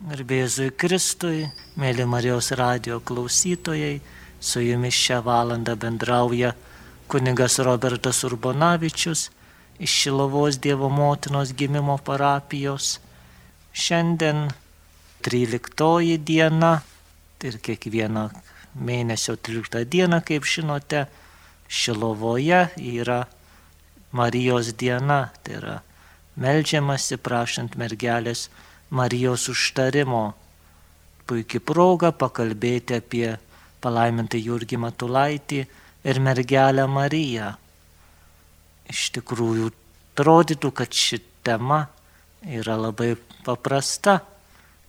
Garbėzui Kristui, mėly Marijos radio klausytojai, su jumis šią valandą bendrauja kunigas Robertas Urbonavičius iš Šilovos Dievo motinos gimimo parapijos. Šiandien 13 diena ir kiekvieną mėnesio 13 dieną, kaip žinote, Šilovoje yra Marijos diena, tai yra melžiamasi prašant mergelės Marijos užtarimo. Puikia proga pakalbėti apie palaimintą Jurgį Matulaitį ir mergelę Mariją. Iš tikrųjų, atrodytų, kad ši tema yra labai paprasta.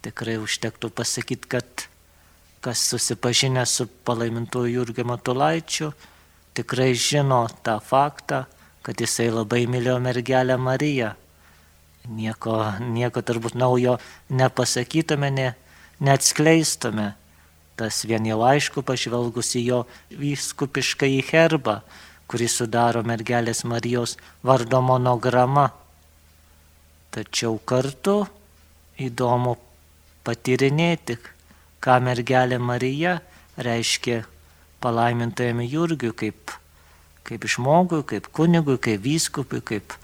Tikrai užtektų pasakyti, kad kas susipažinę su palaimintuoju Jurgiu Matulaičiu, tikrai žino tą faktą, kad jisai labai mylėjo mergelę Mariją. Nieko, nieko turbūt naujo nepasakytume, ne, neatskleistume. Tas vien jau aišku pažvelgus į jo vyskupišką į herbą, kurį sudaro mergelės Marijos vardo monograma. Tačiau kartu įdomu patyrinėti, ką mergelė Marija reiškia palaimintojame Jurgiui kaip, kaip žmogui, kaip kunigui, kaip vyskupui, kaip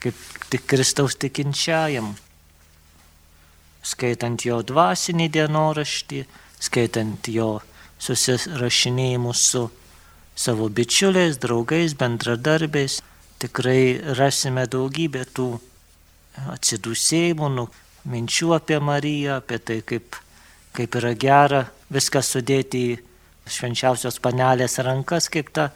kaip tik Kristaus tikinčiajam. Skaitant jo dvasinį dienoraštį, skaitant jo susirašinėjimus su savo bičiuliais, draugais, bendradarbiais, tikrai rasime daugybę tų atsidusėjimų, nu, minčių apie Mariją, apie tai, kaip, kaip yra gera viską sudėti į švenčiausios panelės rankas, kaip ta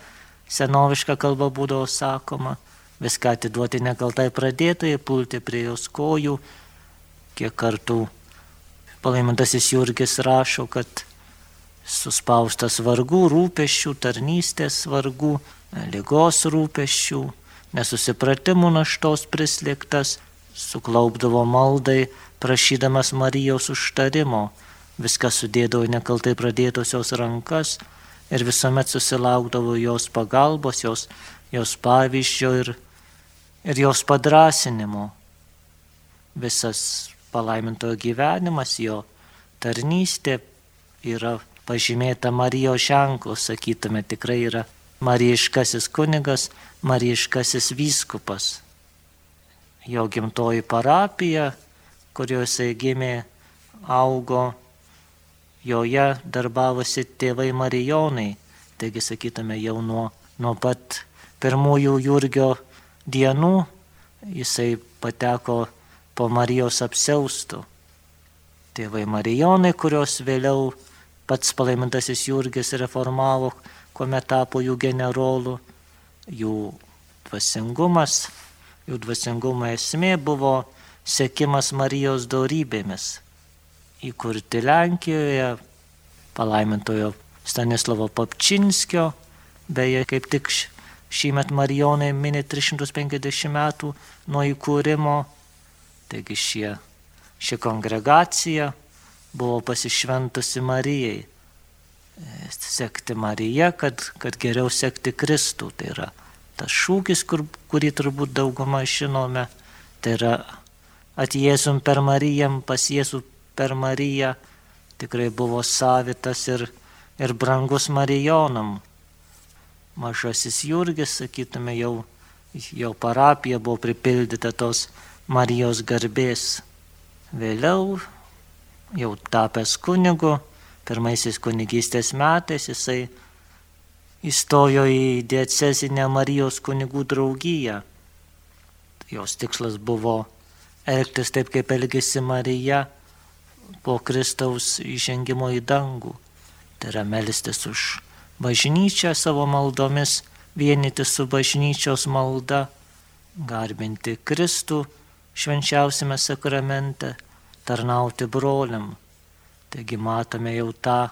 senoviška kalba būdavo sakoma viską atiduoti nekaltai pradėtai, pulti prie jos kojų, kiek kartų palaimintasis Jurgis rašo, kad suspaustas vargų, rūpeščių, tarnystės vargų, lygos rūpeščių, nesusipratimų naštos prislėgtas, suklaupdavo maldai, prašydamas Marijos užtarimo, viską sudėdavo nekaltai pradėtosios rankas ir visuomet susilaukdavo jos pagalbos, jos, jos pavyzdžio ir ir jos padrasinimo. Visas palaimintojo gyvenimas, jo tarnystė yra pažymėta Marijos ženklu, sakytume, tikrai yra Marijiškasis kunigas, Marijiškasis vyskupas. Jo gimtoji parapija, kuriuose gimė, augo, joje darbavosi tėvai Marijonai, taigi sakytume jau nuo, nuo pat pirmųjų Jurgio dienų jisai pateko po Marijos apseustų. Tėvai Marijonai, kurios vėliau pats palaimintasis Jurgis reformavo, kuomet tapo jų generolų, jų dvasingumas, jų dvasingumo esmė buvo sekimas Marijos darybėmis. Įkurti Lenkijoje palaimintojo Stanislavo Papčinskio, beje, kaip tik Šįmet Marijonai mini 350 metų nuo įkūrimo, taigi šie, ši kongregacija buvo pasišventusi Marijai. Sekti Mariją, kad, kad geriau sekti Kristų. Tai yra tas šūkis, kur, kurį turbūt daugumą žinome. Tai yra atjėsum per Mariją, pas Jėzų per Mariją. Tikrai buvo savitas ir, ir brangus Marijonam mažasis Jurgis, sakytume, jau, jau parapija buvo pripildyta tos Marijos garbės. Vėliau, jau tapęs kunigu, pirmaisiais kunigystės metais jisai įstojo į diecezinę Marijos kunigų draugiją. Jos tikslas buvo elgtis taip, kaip elgėsi Marija po Kristaus įžengimo į dangų. Tai yra melstis už bažnyčią savo maldomis, vienyti su bažnyčios malda, garbinti Kristų švenčiausiame sakramente, tarnauti broliam. Taigi matome jau tą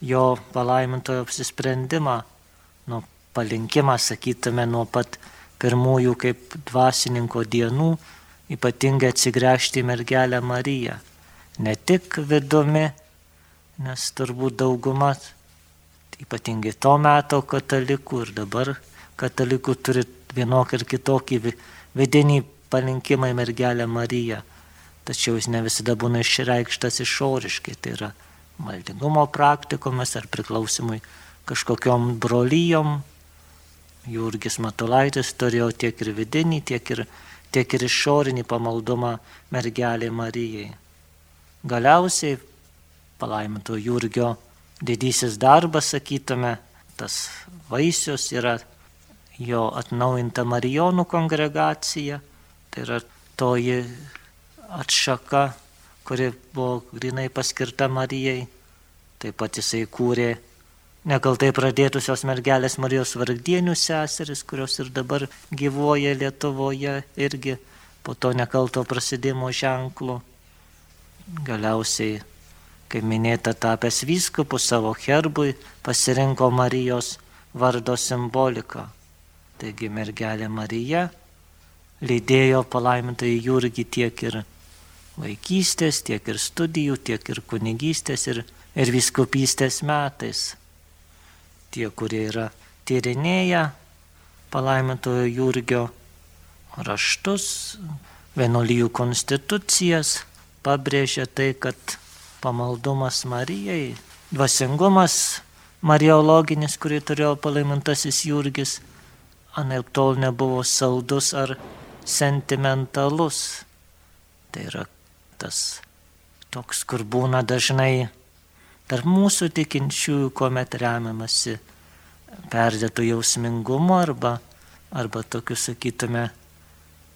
jo palaimintojo apsisprendimą, nuo palinkimą, sakytume, nuo pat pirmųjų kaip dvasininko dienų, ypatingai atsigręžti į mergelę Mariją. Ne tik vidumi, nes turbūt dauguma ypatingai to meto katalikų ir dabar katalikų turi vienokį ir kitokį vidinį palinkimą į mergelę Mariją. tačiau jis ne visada būna išreikštas išoriškai. Tai yra maldingumo praktikomis ar priklausimui kažkokiom brolyjom. Jurgis Matulaitis turėjo tiek ir vidinį, tiek ir, tiek ir išorinį pamaldumą mergelė Marijai. Galiausiai palaiminto Jurgio didysis darbas, sakytume, tas vaisius yra jo atnaujinta Marijonų kongregacija, tai yra toji atšaka, kuri buvo grinai paskirta Marijai. Taip pat jisai kūrė nekaltai pradėtusios mergelės Marijos vargdienių seseris, kurios ir dabar gyvuoja Lietuvoje irgi po to nekalto prasidėjimo ženklų. Galiausiai, kaip minėta, tapęs vyskupu savo herbui pasirinko Marijos vardo simboliką. Taigi mergelė Marija lydėjo palaimintai Jurgį tiek ir vaikystės, tiek ir studijų, tiek ir kunigystės ir, ir viskupystės metais tie, kurie yra tyrinėję palaimintojo Jurgio raštus, vienolyjų konstitucijas, pabrėžia tai, kad pamaldumas Marijai, dvasingumas mariologinis, kurį turėjo palaimintasis Jurgis, anaip tol nebuvo saldus ar sentimentalus. Tai yra tas toks, kur būna dažnai tarp mūsų tikinčiųjų, kuomet remiamasi perdėtų jausmingumo arba, arba tokiu, sakytume,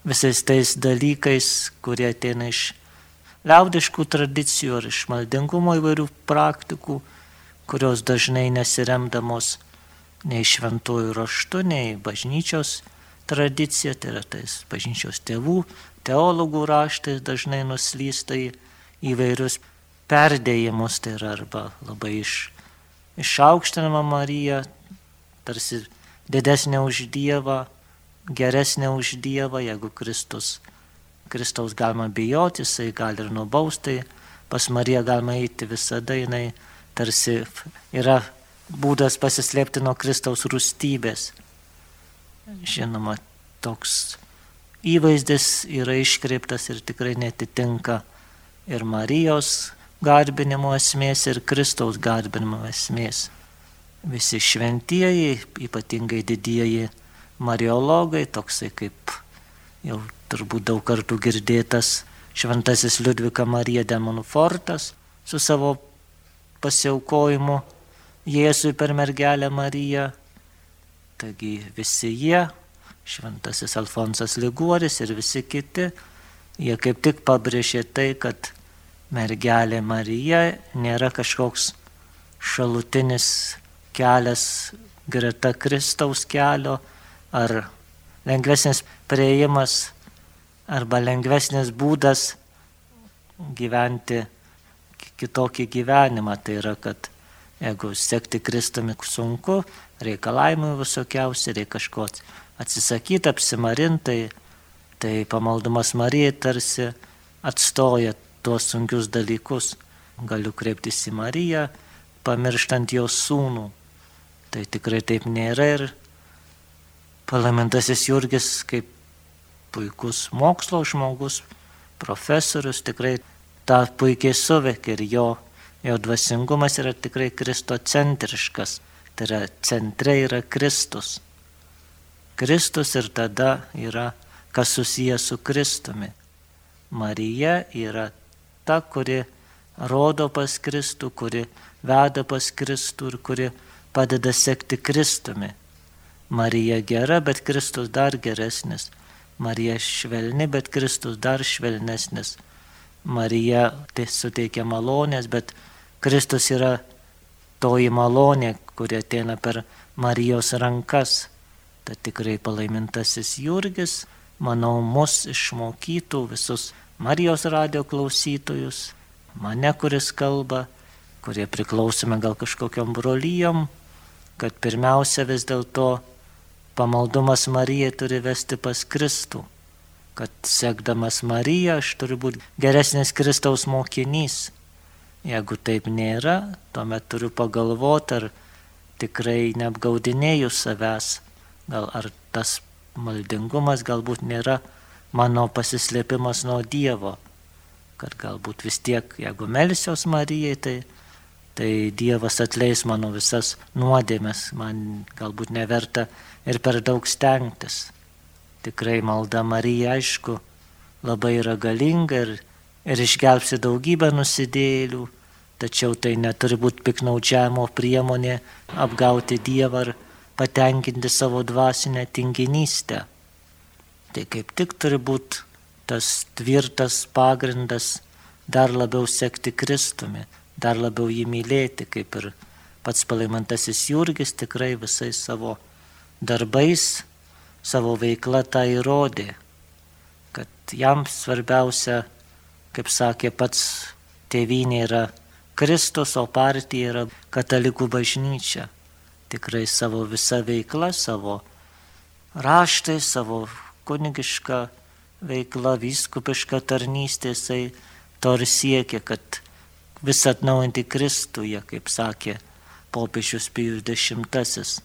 visais tais dalykais, kurie ateina iš liaudiškų tradicijų ar iš maldingumo įvairių praktikų, kurios dažnai nesiremdamos nei šventųjų raštų, nei bažnyčios tradicija, tai yra tais bažnyčios tėvų, teologų raštais dažnai nuslysta į įvairius perdėjimus, tai yra arba labai iš, išaukštinama Marija, tarsi didesnė už Dievą, geresnė už Dievą, jeigu Kristus, Kristaus galima bijoti, jisai gali ir nubausti, pas Mariją galima eiti visada, jinai tarsi yra būdas pasislėpti nuo Kristaus rūstybės. Žinoma, toks įvaizdis yra iškreiptas ir tikrai netitinka ir Marijos garbinimo esmės ir Kristaus garbinimo esmės. Visi šventieji, ypatingai didieji mariologai, toksai kaip jau turbūt daug kartų girdėtas šventasis Liudvika Marija Demonfortas su savo pasiaukojimu Jėzui per mergelę Mariją. Taigi visi jie, šventasis Alfonsas Liguoris ir visi kiti, jie kaip tik pabrėžė tai, kad mergelė Marija nėra kažkoks šalutinis kelias greta Kristaus kelio ar lengvesnis prieimas arba lengvesnis būdas gyventi kitokį gyvenimą. Tai yra, kad jeigu sekti Kristumi sunku, reikalavimai visokiausi, reikia kažko atsisakyti, apsimarinti, tai pamaldumas Marijai tarsi atstoja tuos sunkius dalykus. Galiu kreiptis į Mariją, pamirštant jos sūnų. Tai tikrai taip nėra ir parlamentasis Jurgis kaip puikus mokslo žmogus, profesorius tikrai tą puikiai suveikia ir jo, jo dvasingumas yra tikrai kristocentriškas. Tai yra centre yra Kristus. Kristus ir tada yra kas susijęs su Kristumi. Marija yra ta, kuri rodo pas Kristų, kuri veda pas Kristų ir kuri padeda sekti Kristumi. Marija gera, bet Kristus dar geresnis. Marija švelni, bet Kristus dar švelnesnis. Marija tai suteikia malonės, bet Kristus yra toji malonė, kuri ateina per Marijos rankas. Tai tikrai palaimintasis Jurgis, manau, mus išmokytų visus Marijos radio klausytojus, mane, kuris kalba, kurie priklausome gal kažkokiam brolyjom, kad pirmiausia vis dėlto pamaldumas Marijai turi vesti pas Kristų, kad sekdamas Mariją aš turiu būti geresnis Kristaus mokinys. Jeigu taip nėra, tuomet turiu pagalvoti, ar tikrai neapgaudinėjau savęs, gal ar tas maldingumas galbūt nėra mano pasislėpimas nuo Dievo. kad galbūt vis tiek, jeigu melsios Marijai, tai, tai Dievas atleis mano visas nuodėmes, man galbūt neverta ir per daug stengtis. Tikrai malda Marija, aišku, labai yra galinga ir, ir išgelbsi daugybę nusidėlių, tačiau tai neturi būti piknaudžiamo priemonė apgauti Dievą ar patenkinti savo dvasinę tinginystę. Tai kaip tik turi būti tas tvirtas pagrindas dar labiau sekti Kristumi, dar labiau jį mylėti, kaip ir pats palaimantasis Jurgis tikrai visais savo darbais, savo veikla tą įrodė, kad jam svarbiausia, kaip sakė pats tėvynė yra Kristus, o partija yra katalikų bažnyčia. Tikrai savo visa veikla, savo raštai, savo kunigiška veikla, vyskupiška tarnystė, jisai to ir siekia, kad visą atnaujinti Kristuje, kaip sakė popiežius Pijus X,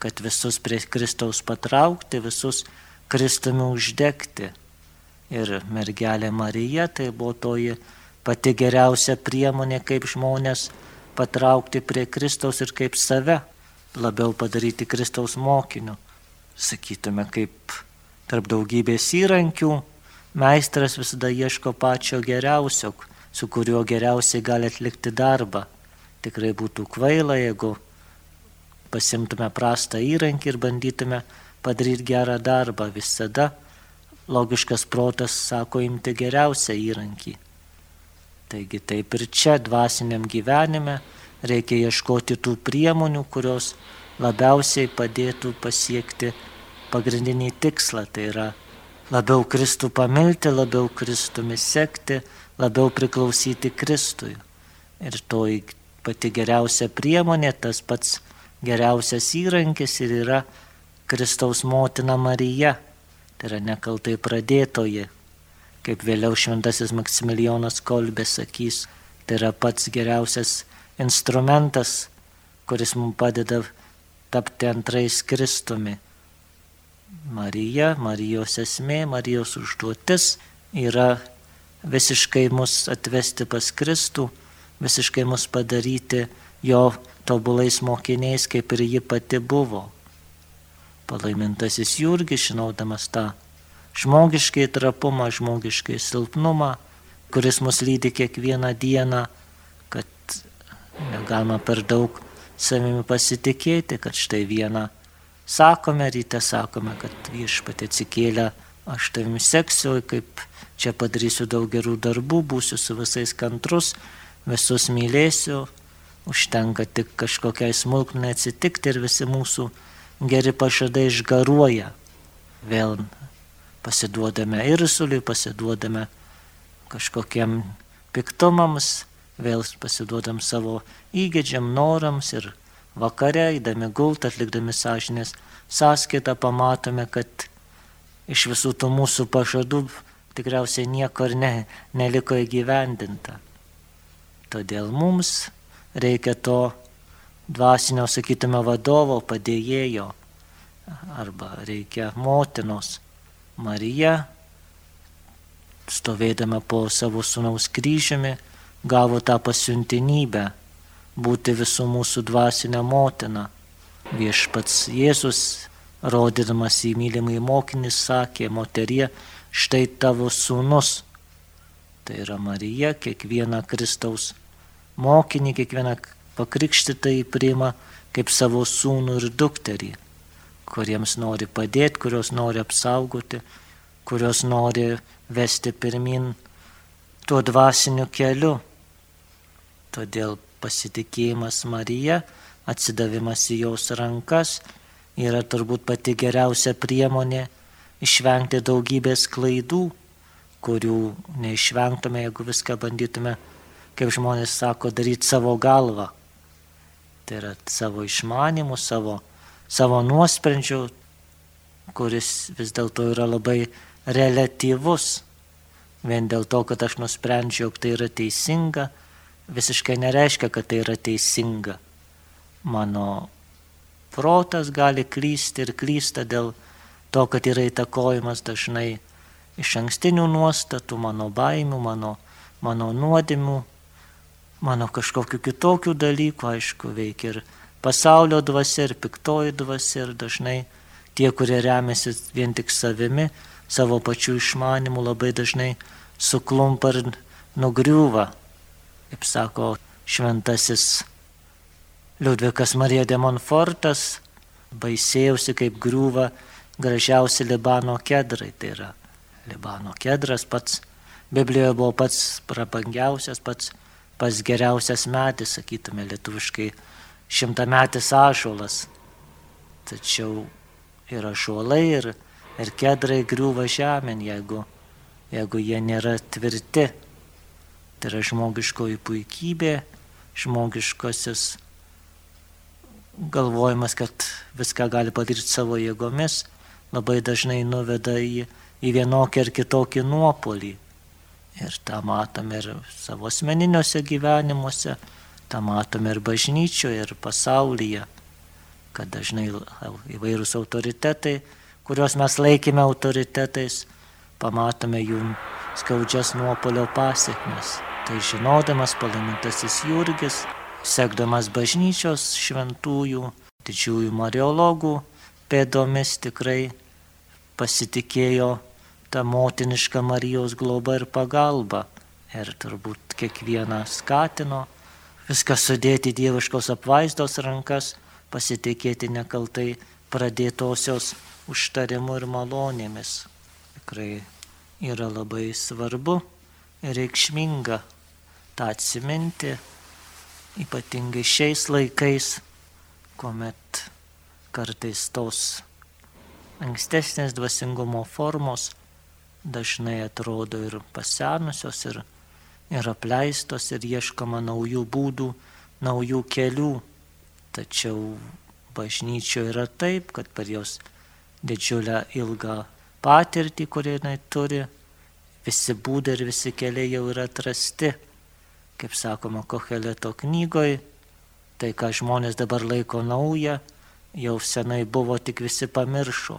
kad visus prie Kristaus patraukti, visus Kristumi uždegti. Ir mergelė Marija tai buvo toji pati geriausia priemonė, kaip žmonės patraukti prie Kristaus ir kaip save labiau padaryti Kristaus mokiniu. Sakytume, kaip Tarp daugybės įrankių meistras visada ieško pačio geriausio, su kuriuo geriausiai gali atlikti darbą. Tikrai būtų kvaila, jeigu pasimtume prastą įrankį ir bandytume padaryti gerą darbą. Visada logiškas protas sako imti geriausią įrankį. Taigi taip ir čia dvasiniam gyvenime reikia ieškoti tų priemonių, kurios labiausiai padėtų pasiekti pagrindinį tikslą, tai yra labiau Kristų pamilti, labiau Kristumi sekti, labiau priklausyti Kristui. Ir to pati geriausia priemonė, tas pats geriausias įrankis ir yra Kristaus motina Marija, tai yra nekaltai pradėtoji, kaip vėliau šventasis Maksimilijonas Kolbė sakys, tai yra pats geriausias instrumentas, kuris mums padeda tapti antrais Kristumi. Marija, Marijos esmė, Marijos užduotis yra visiškai mus atvesti pas Kristų, visiškai mus padaryti jo tobulais mokiniais, kaip ir ji pati buvo. Palaimintasis Jurgis, žinodamas tą žmogiškai trapumą, žmogiškai silpnumą, kuris mus lydi kiekvieną dieną, kad negalima per daug savimi pasitikėti, kad štai vieną sakome, ryte sakome, kad viešpatė atsikėlė, aš tavimi seksiu, kaip čia padarysiu daug gerų darbų, būsiu su visais kantrus, visus mylėsiu, užtenka tik kažkokiai smulkmenai atsitikti ir visi mūsų geri pažadai išgaruoja. Vėl pasiduodame irsuliui, pasiduodame kažkokiem piktumams, vėl pasiduodam savo įgėdžiam norams ir vakare, įdami gult, atlikdami sąžinės sąskaitą, pamatome, kad iš visų tų mūsų pažadų tikriausiai nieko ir ne, neliko įgyvendinta. Todėl mums reikia to dvasinio, sakytume, vadovo, padėjėjo, arba reikia motinos. Marija, stovėdama po savo sunaus kryžiumi, gavo tą pasiuntinybę būti visų mūsų dvasinė motina. Viešpats Jėzus, rodydamas į mylimą į mokinį, sakė, moterie, štai tavo sūnus. Tai yra Marija, kiekvieną Kristaus mokinį, kiekvieną pakrikštytą įprima kaip savo sūnų ir dukterį, kuriems nori padėti, kurios nori apsaugoti, kurios nori vesti pirmin tuo dvasiniu keliu. Todėl pasitikėjimas Marija, atsidavimas į jos rankas yra turbūt pati geriausia priemonė išvengti daugybės klaidų, kurių neišvengtume, jeigu viską bandytume, kaip žmonės sako, daryti savo galvą. Tai yra savo išmanimų, savo, savo nuosprendžių, kuris vis dėlto yra labai relatyvus. Vien dėl to, kad aš nusprendžiau, jog tai yra teisinga, visiškai nereiškia, kad tai yra teisinga. Mano protas gali klysti ir klysta dėl to, kad yra įtakojimas dažnai iš ankstinių nuostatų, mano baimių, mano mano nuodėmių, mano kažkokiu kitokiu dalyku, aišku, veikia ir pasaulio dvasia, ir piktoji dvasia, ir dažnai tie, kurie remiasi vien tik savimi, savo pačių išmanimų, labai dažnai suklumpa ir nugriūva. Kaip sako šventasis Liudvikas Marija de Monfortas, baisėjausi, kaip griūva gražiausi Libano kedrai. Tai yra Libano kedras pats, Biblijoje buvo pats prabangiausias, pats pats geriausias medis, sakytume lietuviškai, šimtametis ašuolas. Tačiau ir ašuolai, ir, ir kedrai griūva žemėn, jeigu, jeigu jie nėra tvirti. Tai yra žmogiškoji puikybė, žmogiškosis galvojimas, kad viską gali padaryti savo jėgomis, labai dažnai nuveda į, į vienokį ar kitokį nuopolį. Ir tą matome ir savo asmeniniuose gyvenimuose, tą matome ir bažnyčioje, ir pasaulyje, kad dažnai įvairūs autoritetai, kuriuos mes laikėme autoritetais, pamatome jų skaudžias nuopolio pasiekmes. Tai žinodamas palaimintasis Jurgis, sekdamas bažnyčios šventųjų, didžiųjų mariologų pėdomis tikrai pasitikėjo tą motinišką Marijos globą ir pagalbą. Ir turbūt kiekvieną skatino viską sudėti dieviškos apvaizdos rankas, pasitikėti nekaltai pradėtosios užtarimu ir malonėmis. Tikrai yra labai svarbu ir reikšminga tą atsiminti, ypatingai šiais laikais, kuomet kartais tos ankstesnės dvasingumo formos dažnai atrodo ir pasenusios, ir, ir apleistos, ir ieškoma naujų būdų, naujų kelių. Tačiau bažnyčioje yra taip, kad per jos didžiulę ilgą patirtį, kurį jinai turi, visi būdai ir visi keliai jau yra atrasti. Kaip sakoma, Koheleto knygoje, tai ką žmonės dabar laiko nauja, jau senai buvo, tik visi pamiršo.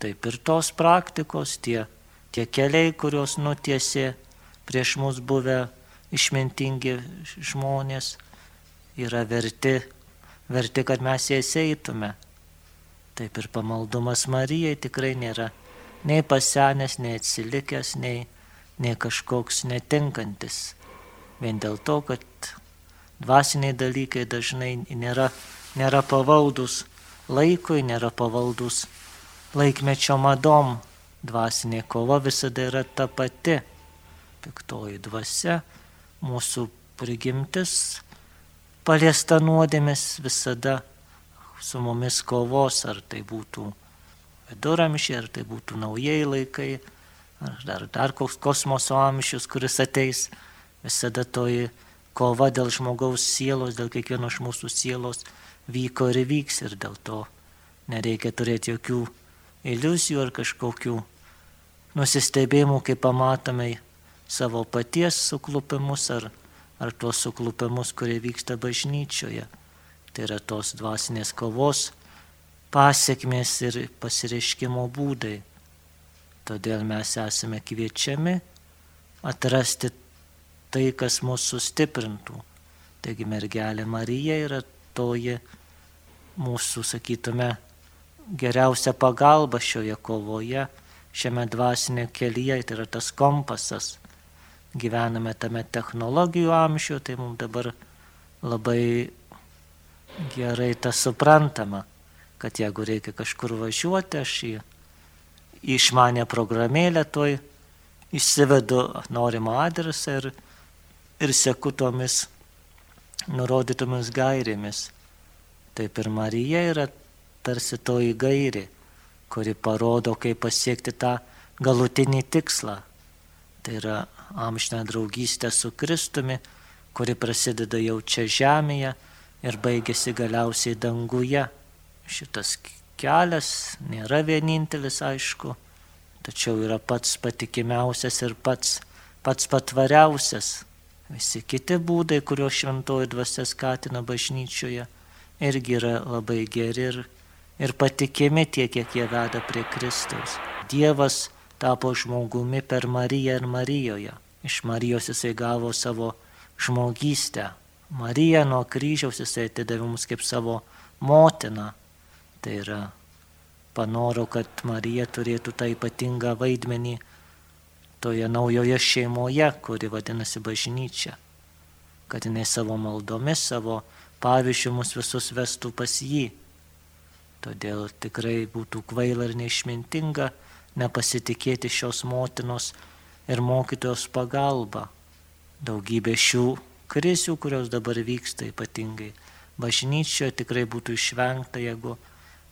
Taip ir tos praktikos, tie tie keliai, kuriuos nutiesė prieš mus buvę išmintingi žmonės, yra verti, verti, kad mes jais eitume. Taip ir pamaldumas Marijai tikrai nėra nei pasenęs, nei atsilikęs, nei, nei kažkoks netinkantis. Vien dėl to, kad dvasiniai dalykai dažnai nėra, nėra pavaldus laikui, nėra pavaldus laikmečio madom, dvasinė kova visada yra ta pati. Piktoji dvasia, mūsų prigimtis, paliesta nuodėmis visada su mumis kovos, ar tai būtų viduramžiai, ar tai būtų naujieji laikai, ar dar, dar koks kosmoso amžius, kuris ateis, visada toji kova dėl žmogaus sielos, dėl kiekvieno iš mūsų sielos vyko ir vyks ir dėl to nereikia turėti jokių iliuzijų ar kažkokių nusistebėjimų, kai pamatome savo paties suklupimus ar, ar tuos suklupimus, kurie vyksta bažnyčioje. Tai yra tos dvasinės kovos pasiekmės ir pasireiškimo būdai. Todėl mes esame kviečiami atrasti tai, kas mūsų sustiprintų. Taigi mergelė Marija yra toji mūsų, sakytume, geriausia pagalba šioje kovoje šiame dvasinė kelyje, tai yra tas kompasas. Gyvename tame technologijų amžiuje, tai mums dabar labai gerai tas suprantama, kad jeigu reikia kažkur važiuoti, aš į išmanę programėlę toj įsivedu norimą adresą ir, ir seku tomis nurodytomis gairėmis. Taip ir Marija yra tarsi toji gairė kuri parodo, kaip pasiekti tą galutinį tikslą. Tai yra amžiną draugystę su Kristumi, kuri prasideda jau čia žemėje ir baigėsi galiausiai danguje. Šitas kelias nėra vienintelis, aišku, tačiau yra pats patikimiausias ir pats, pats patvariausias. Visi kiti būdai, kuriuos šventoji dvasia skatina bažnyčioje, irgi yra labai geri ir ir patikimi tiek, kiek jie veda prie Kristaus. Dievas tapo žmogumi per Mariją ir Marijoje. Iš Marijos jisai gavo savo žmogystę. Marija nuo kryžiaus jisai atidavė mums kaip savo motiną. Tai yra panoro, kad Marija turėtų tą ypatingą vaidmenį toje naujoje šeimoje, kuri vadinasi bažnyčia. Kad jinai savo maldomis, savo pavyzdžių mus visus vestų pas jį. Todėl tikrai būtų kvaila ir neišmintinga nepasitikėti šios motinos ir mokytojos pagalba. Daugybė šių krizių, kurios dabar vyksta ypatingai bažnyčioje, tikrai būtų išvengta, jeigu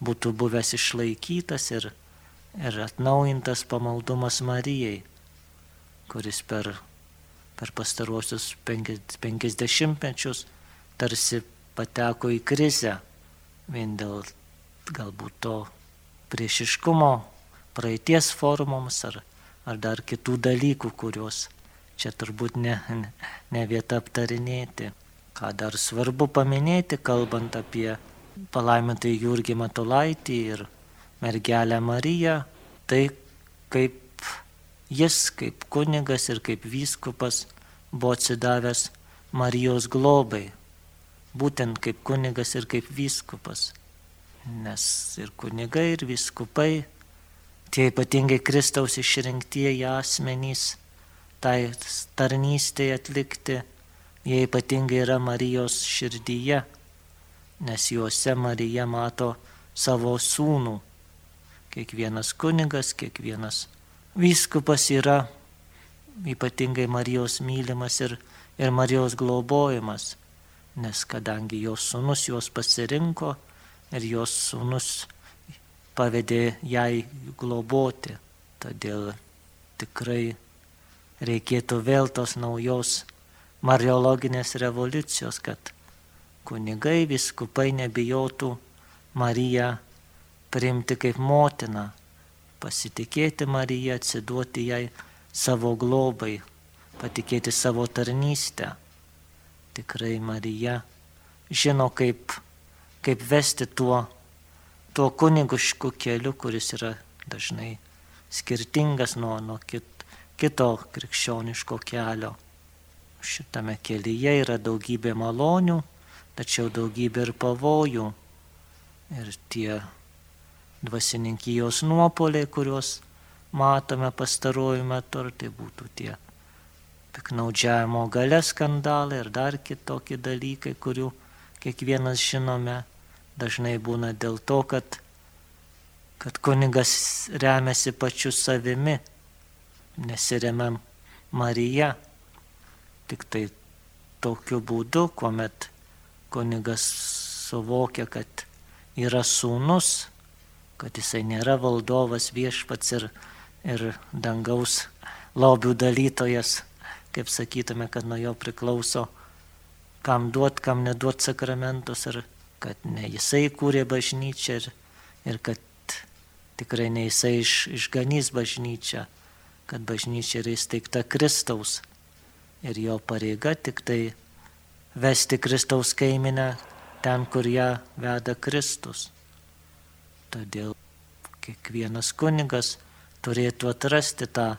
būtų buvęs išlaikytas ir, ir atnaujintas pamaldumas Marijai, kuris per, per pastaruosius penkisdešimtmečius tarsi pateko į krizę vien dėl galbūt to priešiškumo praeities formoms ar, ar dar kitų dalykų, kuriuos čia turbūt ne, ne, ne vieta aptarinėti. Ką dar svarbu paminėti, kalbant apie palaimintai Jurgį Matulaitį ir mergelę Mariją, tai kaip jis, kaip kunigas ir kaip vyskupas buvo atsidavęs Marijos globai, būtent kaip kunigas ir kaip vyskupas. Nes ir kunigai, ir vyskupai, tie ypatingai Kristaus išrinktieji asmenys, tai tarnystėje atlikti, jie ypatingai yra Marijos širdyje, nes juose Marija mato savo sūnų. Kiekvienas kunigas, kiekvienas vyskupas yra ypatingai Marijos mylimas ir, ir Marijos globojimas nes kadangi jos sunus juos pasirinko ir jos sunus pavedė jai globoti, todėl tikrai reikėtų vėl tos naujos mariologinės revoliucijos, kad kunigai, viskupai nebijotų Mariją priimti kaip motiną, pasitikėti Mariją, atsiduoti jai savo globai, patikėti savo tarnystę. Tikrai Marija žino, kaip, kaip vesti tuo, tuo kunigišku keliu, kuris yra dažnai skirtingas nuo, nuo kit, kito krikščioniško kelio. Šitame kelyje yra daugybė malonių, tačiau daugybė ir pavojų. Ir tie dvasininkijos nuopoliai, kuriuos matome pastaruoju metu, ar tai būtų tie piknaudžiavimo gale skandalai ir dar kitokie dalykai, kurių kiekvienas žinome, dažnai būna dėl to, kad, kad kunigas remiasi pačiu savimi, nesiremiam Marija. Tik tai tokiu būdu, kuomet kunigas suvokia, kad yra sūnus, kad jisai nėra valdovas viešpats ir, ir dangaus lobių dalytojas, kaip sakytume, kad nuo jo priklauso, kam duot, kam neduot sakramentus, ir kad ne jisai kūrė bažnyčią ir, ir kad tikrai ne jisai iš, išganys bažnyčią, kad bažnyčia yra įsteigta Kristaus ir jo pareiga tik tai vesti Kristaus kaiminę ten, kur ją veda Kristus. Todėl kiekvienas kunigas turėtų atrasti tą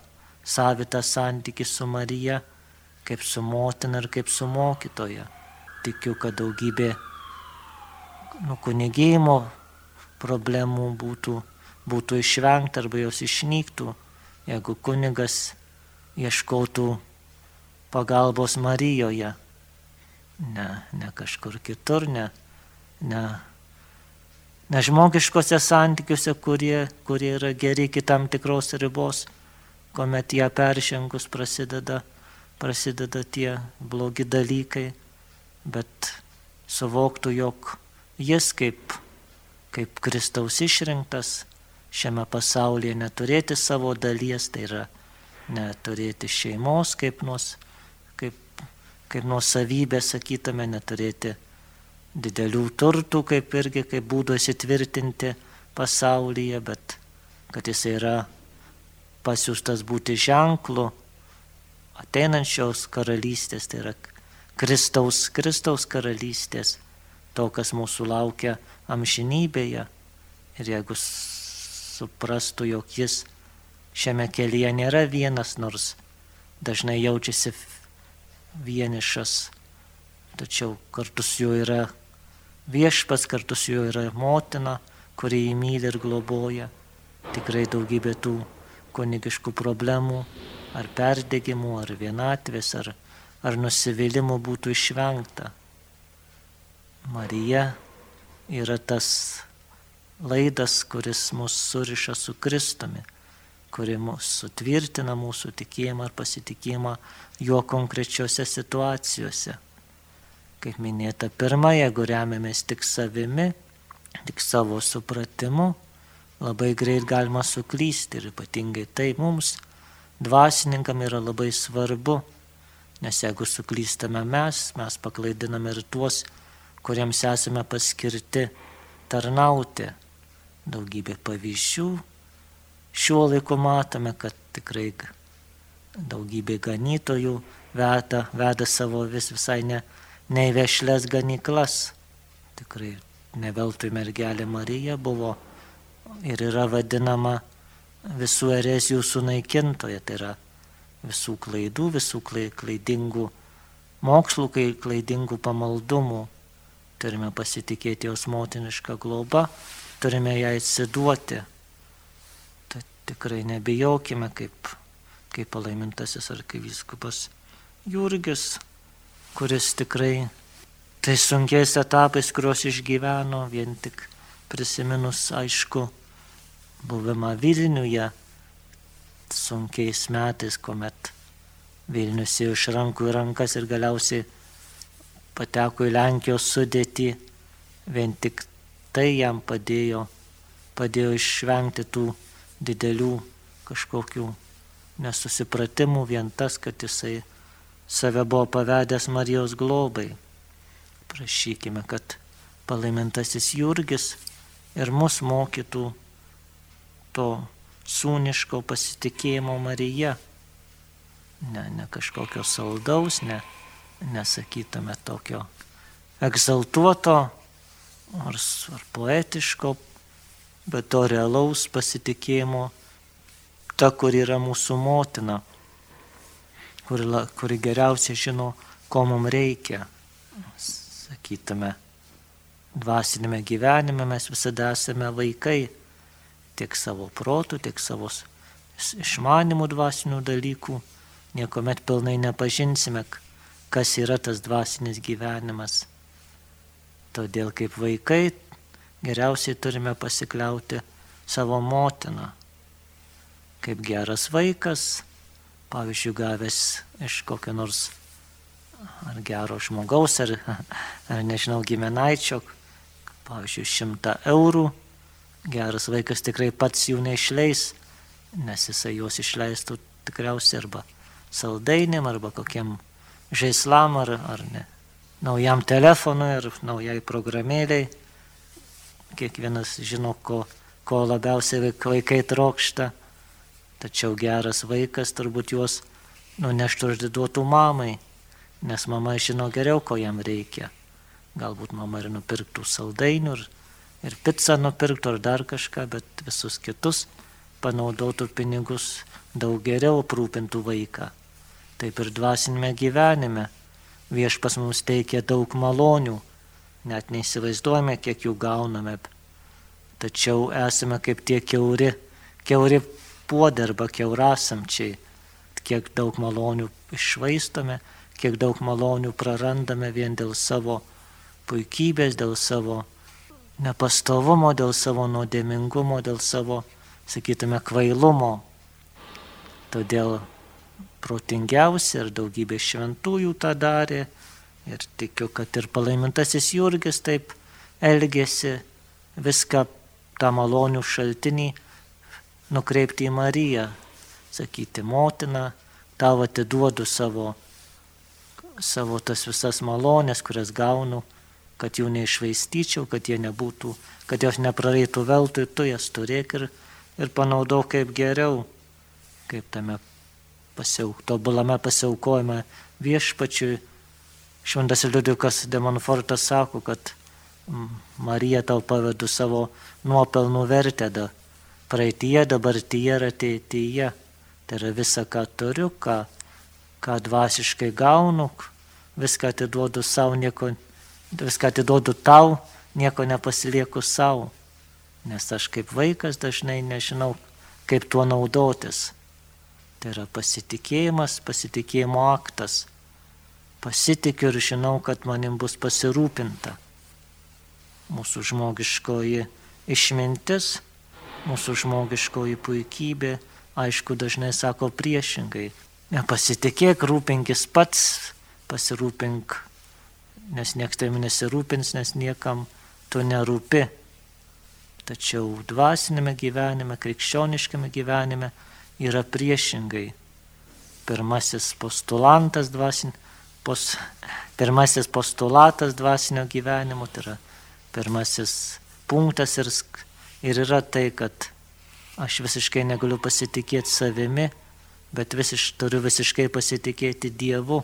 savitą santyki su Marija, kaip su motina ir kaip su mokytoja. Tikiu, kad daugybė nu, kunigėjimo problemų būtų, būtų išvengta arba jos išnyktų, jeigu kunigas ieškotų pagalbos Marijoje, ne, ne kažkur kitur, ne, ne, ne žmogiškose santykiuose, kurie, kurie yra geri iki tam tikros ribos kuomet ją peržengus prasideda, prasideda tie blogi dalykai, bet suvoktų, jog jis kaip, kaip Kristaus išrinktas šiame pasaulyje neturėti savo dalies, tai yra neturėti šeimos kaip, nuos, kaip, kaip nuosavybė, sakytume, neturėti didelių turtų, kaip irgi kaip būdo įsitvirtinti pasaulyje, bet kad jis yra pasiūstas būti ženklu ateinančios karalystės, tai yra Kristaus, Kristaus karalystės, to, kas mūsų laukia amžinybėje. Ir jeigu suprastų, jog jis šiame kelyje nėra vienas, nors dažnai jaučiasi vienišas, tačiau kartu su juo yra viešpas, kartu su juo yra motina, kuri jį myli ir globoja. Tikrai daugybė tų kunigiškų problemų, ar perdėgymų, ar vienatvės, ar, ar nusivylimų būtų išvengta. Marija yra tas laidas, kuris mus suriša su Kristumi, kuri mus sutvirtina mūsų tikėjimą ar pasitikėjimą jo konkrečiose situacijose. Kaip minėta, pirma, jeigu remiamės tik savimi, tik savo supratimu, labai greit galima suklysti ir ypatingai tai mums, dvasininkam, yra labai svarbu, nes jeigu suklystame mes, mes paklaidiname ir tuos, kuriems esame paskirti tarnauti. Daugybė pavyzdžių. Šiuo laiku matome, kad tikrai daugybė ganytojų veda, veda savo vis visai ne, neįvešlės ganyklas. Tikrai ne veltui mergelė Marija buvo ir yra vadinama visų erezijų sunaikintoje, tai yra visų klaidų, visų klaidingų mokslų, klaidingų pamaldumų. Turime pasitikėti jos motinišką globą, turime ją atsiduoti. Tai tikrai nebijokime, kaip, kaip palaimintasis arkivyskupas Jurgis, kuris tikrai tai sunkiais etapais, kuriuos išgyveno, vien tik prisiminus, aišku, buvimą Vilniuje, sunkiais metais, kuomet Vilnius ėjo iš rankų į rankas ir galiausiai pateko į Lenkijos sudėtį, vien tik tai jam padėjo, padėjo išvengti tų didelių kažkokių nesusipratimų, vien tas, kad jisai save buvo pavedęs Marijos globai. Prašykime, kad palaimintasis Jurgis ir mus mokytų to sūniško pasitikėjimo Marija. Ne, ne kažkokio saldaus, ne, nesakytume tokio egzaltuoto ar, ar poetiško, bet to realaus pasitikėjimo, ta, kur yra mūsų motina, kuri, kuri geriausiai žino, ko mums reikia. Sakytume, dvasinėme gyvenime mes visada esame vaikai, tiek savo protų, tiek savo išmanimų dvasinių dalykų, niekuomet pilnai nepažinsime, kas yra tas dvasinis gyvenimas. Todėl kaip vaikai geriausiai turime pasikliauti savo motiną. Kaip geras vaikas, pavyzdžiui, gavęs iš kokio nors ar gero žmogaus, ar, ar nežinau, giminaičio, pavyzdžiui, šimtą eurų, geras vaikas tikrai pats jų neišleis, nes jisai juos išleistų tikriausiai arba saldainėm, arba kokiem žaislam ar, ar ne. Naujam telefonui ar naujai programėliai. Kiekvienas žino, ko, ko labiausiai vaikai trokšta. Tačiau geras vaikas turbūt juos nuneštų ir atiduotų mamai, nes mama žino geriau, ko jam reikia. Galbūt mama ir nupirktų saldainių, ir, ir pizzą nupirktų, ar dar kažką, bet visus kitus panaudotų pinigus daug geriau aprūpintų vaiką taip ir dvasinėme gyvenime. Viešpas mums teikia daug malonių, net neįsivaizduojame, kiek jų gauname. Tačiau esame kaip tie keuri, keuri puodai arba keurasamčiai, kiek daug malonių išvaistome, kiek daug malonių prarandame vien dėl savo puikybės, dėl savo nepastovumo, dėl savo nuodėmingumo, dėl savo, sakytume, kvailumo. Todėl protingiausi ir daugybė šventųjų tą darė. Ir tikiu, kad ir palaimintasis Jurgis taip elgėsi viską tą malonių šaltinį nukreipti į Mariją, sakyti, motina, tau atiduodu savo, savo tas visas malonės, kurias gaunu, kad jų neišvaistyčiau, kad jie nebūtų, kad jos nepraeitų veltui, tu jas turėk ir, ir panaudok kaip geriau, kaip tame pasiauk, tobulame pasiaukojime viešpačiui. Šventas Liudikas Demonfortas sako, kad Marija tau pavedu savo nuopelnų vertę da, praeitie, dabartyje ir ateityje. Tai yra visa, ką turiu, ką, ką dvasiškai gaunu, viską atiduodu savo, nieko, viską atiduodu tau, nieko nepasilieku savo. Nes aš kaip vaikas dažnai nežinau, kaip tuo naudotis. Tai yra pasitikėjimas, pasitikėjimo aktas. Pasitikiu ir žinau, kad manim bus pasirūpinta. Mūsų žmogiškoji išmintis, mūsų žmogiškoji puikybė, aišku, dažnai sako priešingai. Nepasitikėk, rūpinkis pats, pasirūpink, nes niekas tavimi nesirūpins, nes niekam tu nerūpi. Tačiau dvasinėme gyvenime, krikščioniškame gyvenime yra priešingai. Pirmasis postulantas dvasin, pos, pirmasis postulatas dvasinio gyvenimo, tai yra pirmasis punktas ir, ir yra tai, kad aš visiškai negaliu pasitikėti savimi, bet visiš, turiu visiškai pasitikėti Dievu,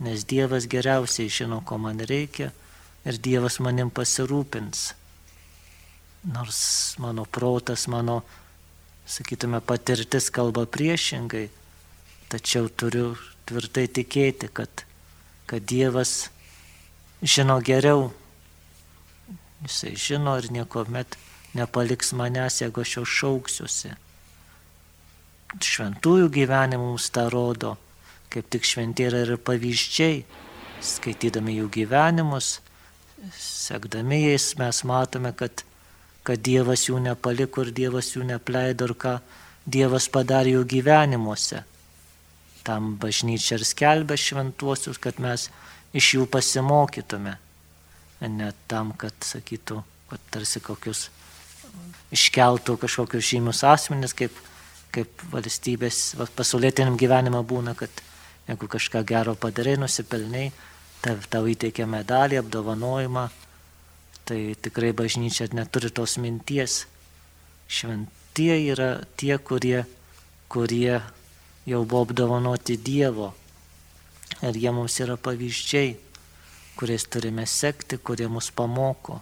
nes Dievas geriausiai žino, ko man reikia ir Dievas manim pasirūpins nors mano protas, mano, sakytume, patirtis kalba priešingai, tačiau turiu tvirtai tikėti, kad, kad Dievas žino geriau. Jisai žino ir nieko met nepaliks manęs, jeigu aš jau šauksiuosi. Šventųjų gyvenimų mums tą rodo, kaip tik šventė yra ir pavyzdžiai, skaitydami jų gyvenimus, sekdami jais mes matome, kad kad Dievas jų nepaliko ir Dievas jų nepleido ir ką Dievas padarė jų gyvenimuose. Tam bažnyčia ir skelbia šventuosius, kad mes iš jų pasimokytume. Ne tam, kad sakytų, kad tarsi kokius iškeltų kažkokius žymius asmenis, kaip, kaip valstybės, pasaulietiniam gyvenimą būna, kad jeigu kažką gero padarai, nusipelniai, tau įteikia medalį, apdovanojimą, tai tikrai bažnyčia neturi tos minties. Šventie yra tie, kurie, kurie jau buvo apdovanoti Dievo. Ir jie mums yra pavyzdžiai, kuriais turime sekti, kurie mus pamoko.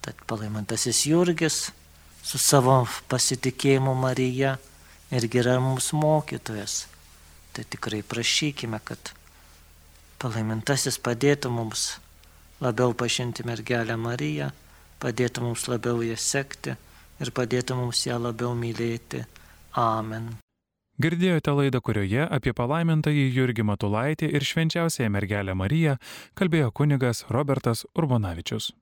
Tad palaimantasis Jurgis su savo pasitikėjimu Marija irgi yra mums mokytojas. Tai tikrai prašykime, kad palaimintasis padėtų mums labiau pažinti mergelę Mariją, padėtų mums labiau ją sekti ir padėtų mums ją labiau mylėti. Amen. Girdėjote laidą, kurioje apie palaimintąjį Jurgį Matulaitį ir švenčiausiąją mergelę Mariją kalbėjo kunigas Robertas Urbonavičius.